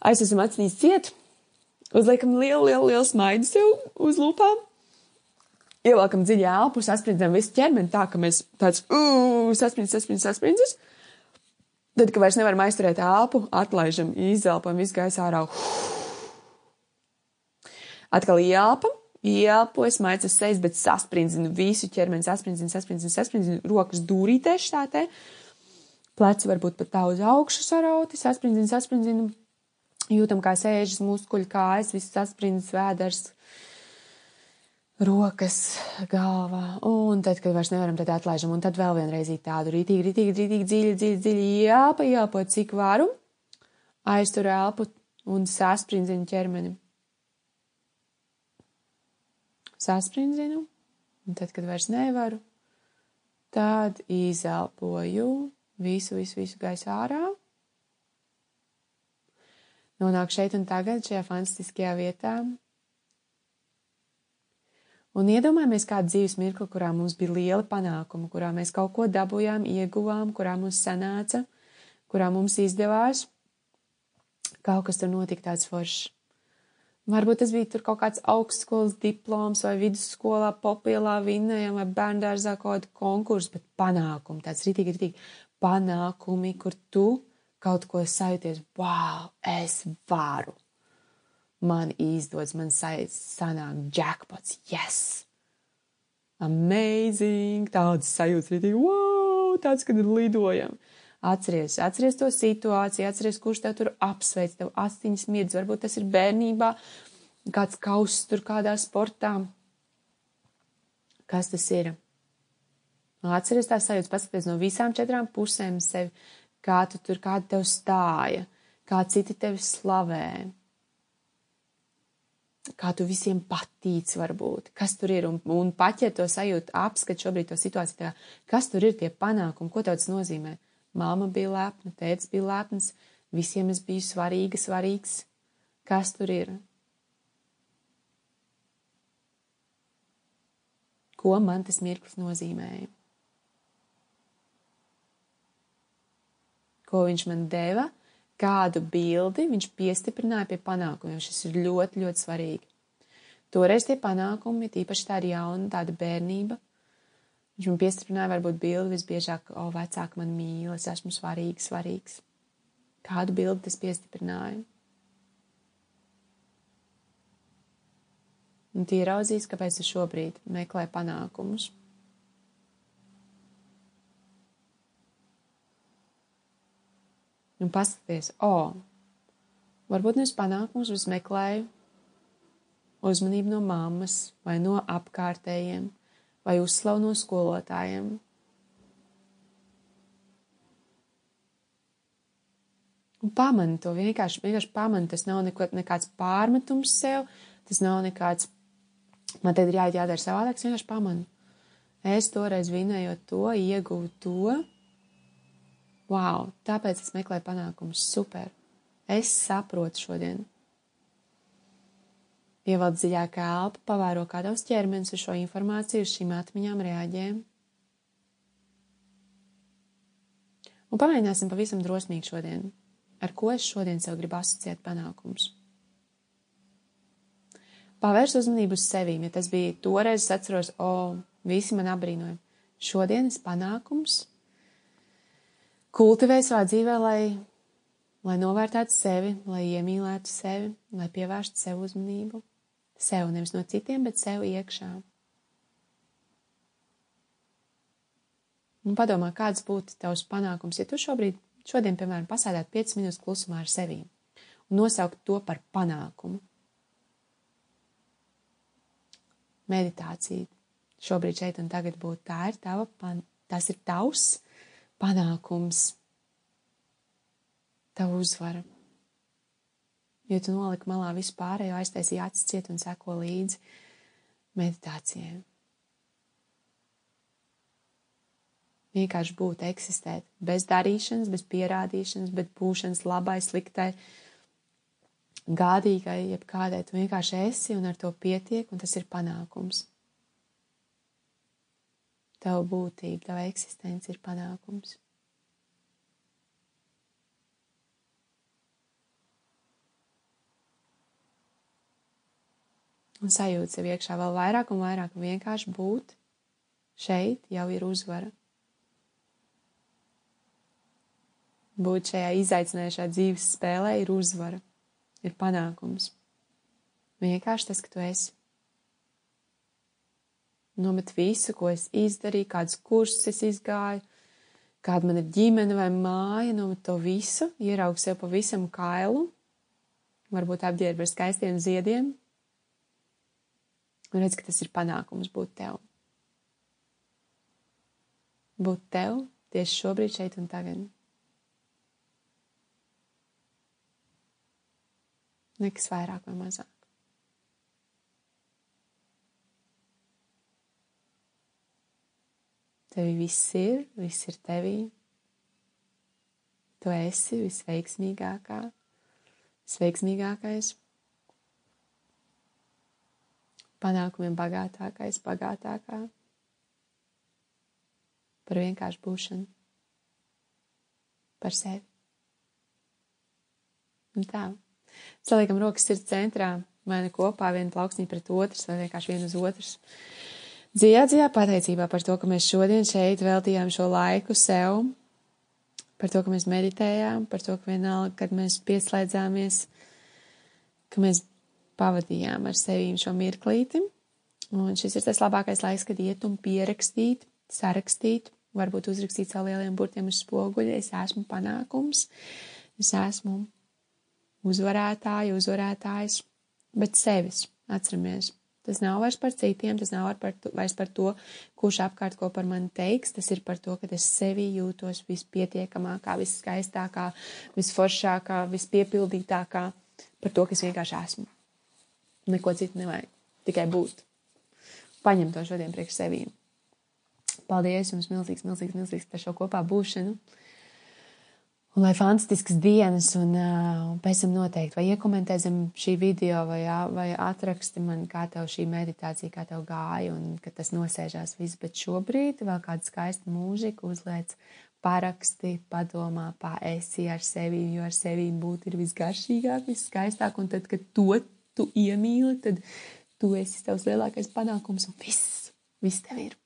aizsveram acīs ciet, uzliekam lielu, lielu, lielu smaidu sev uz lūpām, ievelkam dziļi elpu, sasprindzam visu ķermeni tā, ka mēs tāds, sasprindzis, sasprindzis, sasprindzis. Tad, kad vairs nevaram aizturēt elpu, atlaižam, izelpam, visu gaisu ārā. Atkal ielpam, ielpoju, smaidu uz sejas, bet sasprindzinu visu ķermeni, sasprindzinu, sasprindzinu, sasprindzinu, rokas dūrītēs šā te. Pleci varbūt pat tā uz augšu sarauti, sasprindzinu, sasprindzinu, jūtam, kā sēžas muskuļi, kājas, viss sasprindzis, vēders, rokas, galva. Un tad, kad vairs nevaram, tad atlaižam. Un tad vēl vienreiz tādu rītīgi, rītīgi, rītīgi, dziļi, dziļi, dziļi jāpa, jāpa, cik varu. Aiztur elpu un sasprindzinu ķermeni. Sasprindzinu. Un tad, kad vairs nevaru, tad izelpoju visu, visu, visu gaisu ārā. Nonāk šeit un tagad, šajā fantastiskajā vietā, Un iedomājamies kādu dzīves mirkli, kurā mums bija liela panākuma, kurā mēs kaut ko dabūjām, ieguvām, kurā mums sanāca, kurā mums izdevās. Kaut kas tur notika tāds foršs. Varbūt tas bija tur kaut kāds augstskolas diploms vai vidusskolā popilā vinnējām vai bērndārzā kaut kādu konkursu, bet panākumi, tāds ritīgi, ritīgi panākumi, kur tu kaut ko sajūties, wow, es varu man izdodas, man sanāk jackpots, yes! Amazing! Tāds sajūts arī, wow! Tāds, kad lidojam. Atceries, atceries to situāciju, atceries, kurš tev tur apsveic, tev astiņas miedz, varbūt tas ir bērnībā, kāds kauss tur kādā sportā. Kas tas ir? Atceries tās sajūtas, paskaties no visām četrām pusēm sevi, kā tu tur, kāda tev stāja, kā citi tevi slavē, kā tu visiem patīc, varbūt, kas tur ir, un, un paķer to sajūtu, apskat šobrīd to situāciju, tā, kas tur ir tie panākumi, ko tev tas nozīmē. Māma bija lepna, tēvs bija lepns, visiem es biju svarīga, svarīgs. Kas tur ir? Ko man tas mirklis nozīmēja? Ko viņš man deva? kādu bildi viņš piestiprināja pie panākumiem. Šis ir ļoti, ļoti svarīgi. Toreiz tie panākumi, tīpaši tāda jauna, tāda bērnība, viņš man piestiprināja varbūt bildi visbiežāk, o, vecāki man mīl, es esmu svarīgs, svarīgs. Kādu bildi tas piestiprināja? Un tie raudzīs, kāpēc es šobrīd meklēju panākumus. Un paskaties, o, oh, varbūt nevis panākums, bet meklēju uzmanību no mammas vai no apkārtējiem vai uzslavu no skolotājiem. Un pamani to vienkārši, vienkārši pamani. Tas nav neko, nekāds pārmetums sev, tas nav nekāds, man te ir jāiet jādara savādāk, es vienkārši pamanu. Es toreiz vinējot to, ieguvu to, Wow, tāpēc es meklēju panākumus. Super! Es saprotu šodien. Ievelc dziļākā elpa, pavēro, kā tavs ķermenis uz šo informāciju, uz šīm atmiņām reaģē. Un pamēģināsim pavisam drosmīgi šodien, ar ko es šodien sev gribu asociēt panākumus. Pavērs uzmanību uz sevīm, ja tas bija toreiz, es atceros, o, visi man apbrīnoja. Šodienas panākums kultivē savā dzīvē, lai, lai novērtētu sevi, lai iemīlētu sevi, lai pievērstu sev uzmanību. Sev nevis no citiem, bet sev iekšā. Un padomā, kāds būtu tavs panākums, ja tu šobrīd, šodien, piemēram, pasēdētu 5 minūtes klusumā ar sevi un nosaukt to par panākumu. Meditācija šobrīd šeit un tagad būtu tā ir tava, pan, tas ir tavs panākums, tavu uzvaru. Jo tu noliki malā visu pārējo, aiztaisīji acis ciet un seko līdzi meditācijai. Vienkārši būt, eksistēt, bez darīšanas, bez pierādīšanas, bez būšanas labai, sliktai, gādīgai, jebkādai. Tu vienkārši esi un ar to pietiek, un tas ir panākums. Tava būtība, tava eksistence ir panākums. Un sajūta sev iekšā vēl vairāk un vairāk, un vienkārši būt šeit jau ir uzvara. Būt šajā izaicinošā dzīves spēlē ir uzvara, ir panākums. Vienkārši tas, ka tu esi. Nomet visu, ko es izdarīju, kādus kursus es izgāju, kāda man ir ģimene vai māja, nomet to visu, ieraug sev pavisam kailu, varbūt apģērb ar skaistiem ziediem, un redz, ka tas ir panākums būt tev. Būt tev tieši šobrīd, šeit un tagad. Nekas vairāk vai mazāk. Tev viss ir, viss ir tevī. Tu esi visveiksmīgākā, visveiksmīgākais, panākumiem bagātākais, bagātākā. Par vienkāršu būšanu, par sevi. Un tā. Saliekam rokas sirds centrā, vai ne kopā, viena plauksnī pret otras, vai vienkārši viena uz otras. Dziļā, dziļā pateicībā par to, ka mēs šodien šeit veltījām šo laiku sev, par to, ka mēs meditējām, par to, ka vienalga, kad mēs pieslēdzāmies, ka mēs pavadījām ar sevi šo mirklīti. Un šis ir tas labākais laiks, kad iet un pierakstīt, sarakstīt, varbūt uzrakstīt savu lieliem burtiem uz spoguļa. Es esmu panākums, es esmu uzvarētāja, uzvarētājs, bet sevis atceramies Tas nav vairs par citiem, tas nav par to, vairs par to, kurš apkārt ko par mani teiks. Tas ir par to, ka es sevi jūtos vispietiekamākā, visskaistākā, visforšākā, vispiepildītākā, par to, kas vienkārši esmu. Neko citu nevajag, tikai būt. Paņem to šodien priekš sevīm. Paldies jums milzīgs, milzīgs, milzīgs par šo kopā būšanu. Un lai fantastiskas dienas, un, uh, un pēc tam noteikti vai iekomentē zem šī video, vai, vai atraksti man, kā tev šī meditācija, kā tev gāja, un ka tas nosēžās viss. Bet šobrīd vēl kāda skaista mūzika uzliec, paraksti, padomā, paesi ar sevi, jo ar sevi būt ir visgaršīgāk, visskaistāk, un tad, kad to tu iemīli, tad tu esi tavs lielākais panākums, un viss, viss tev ir.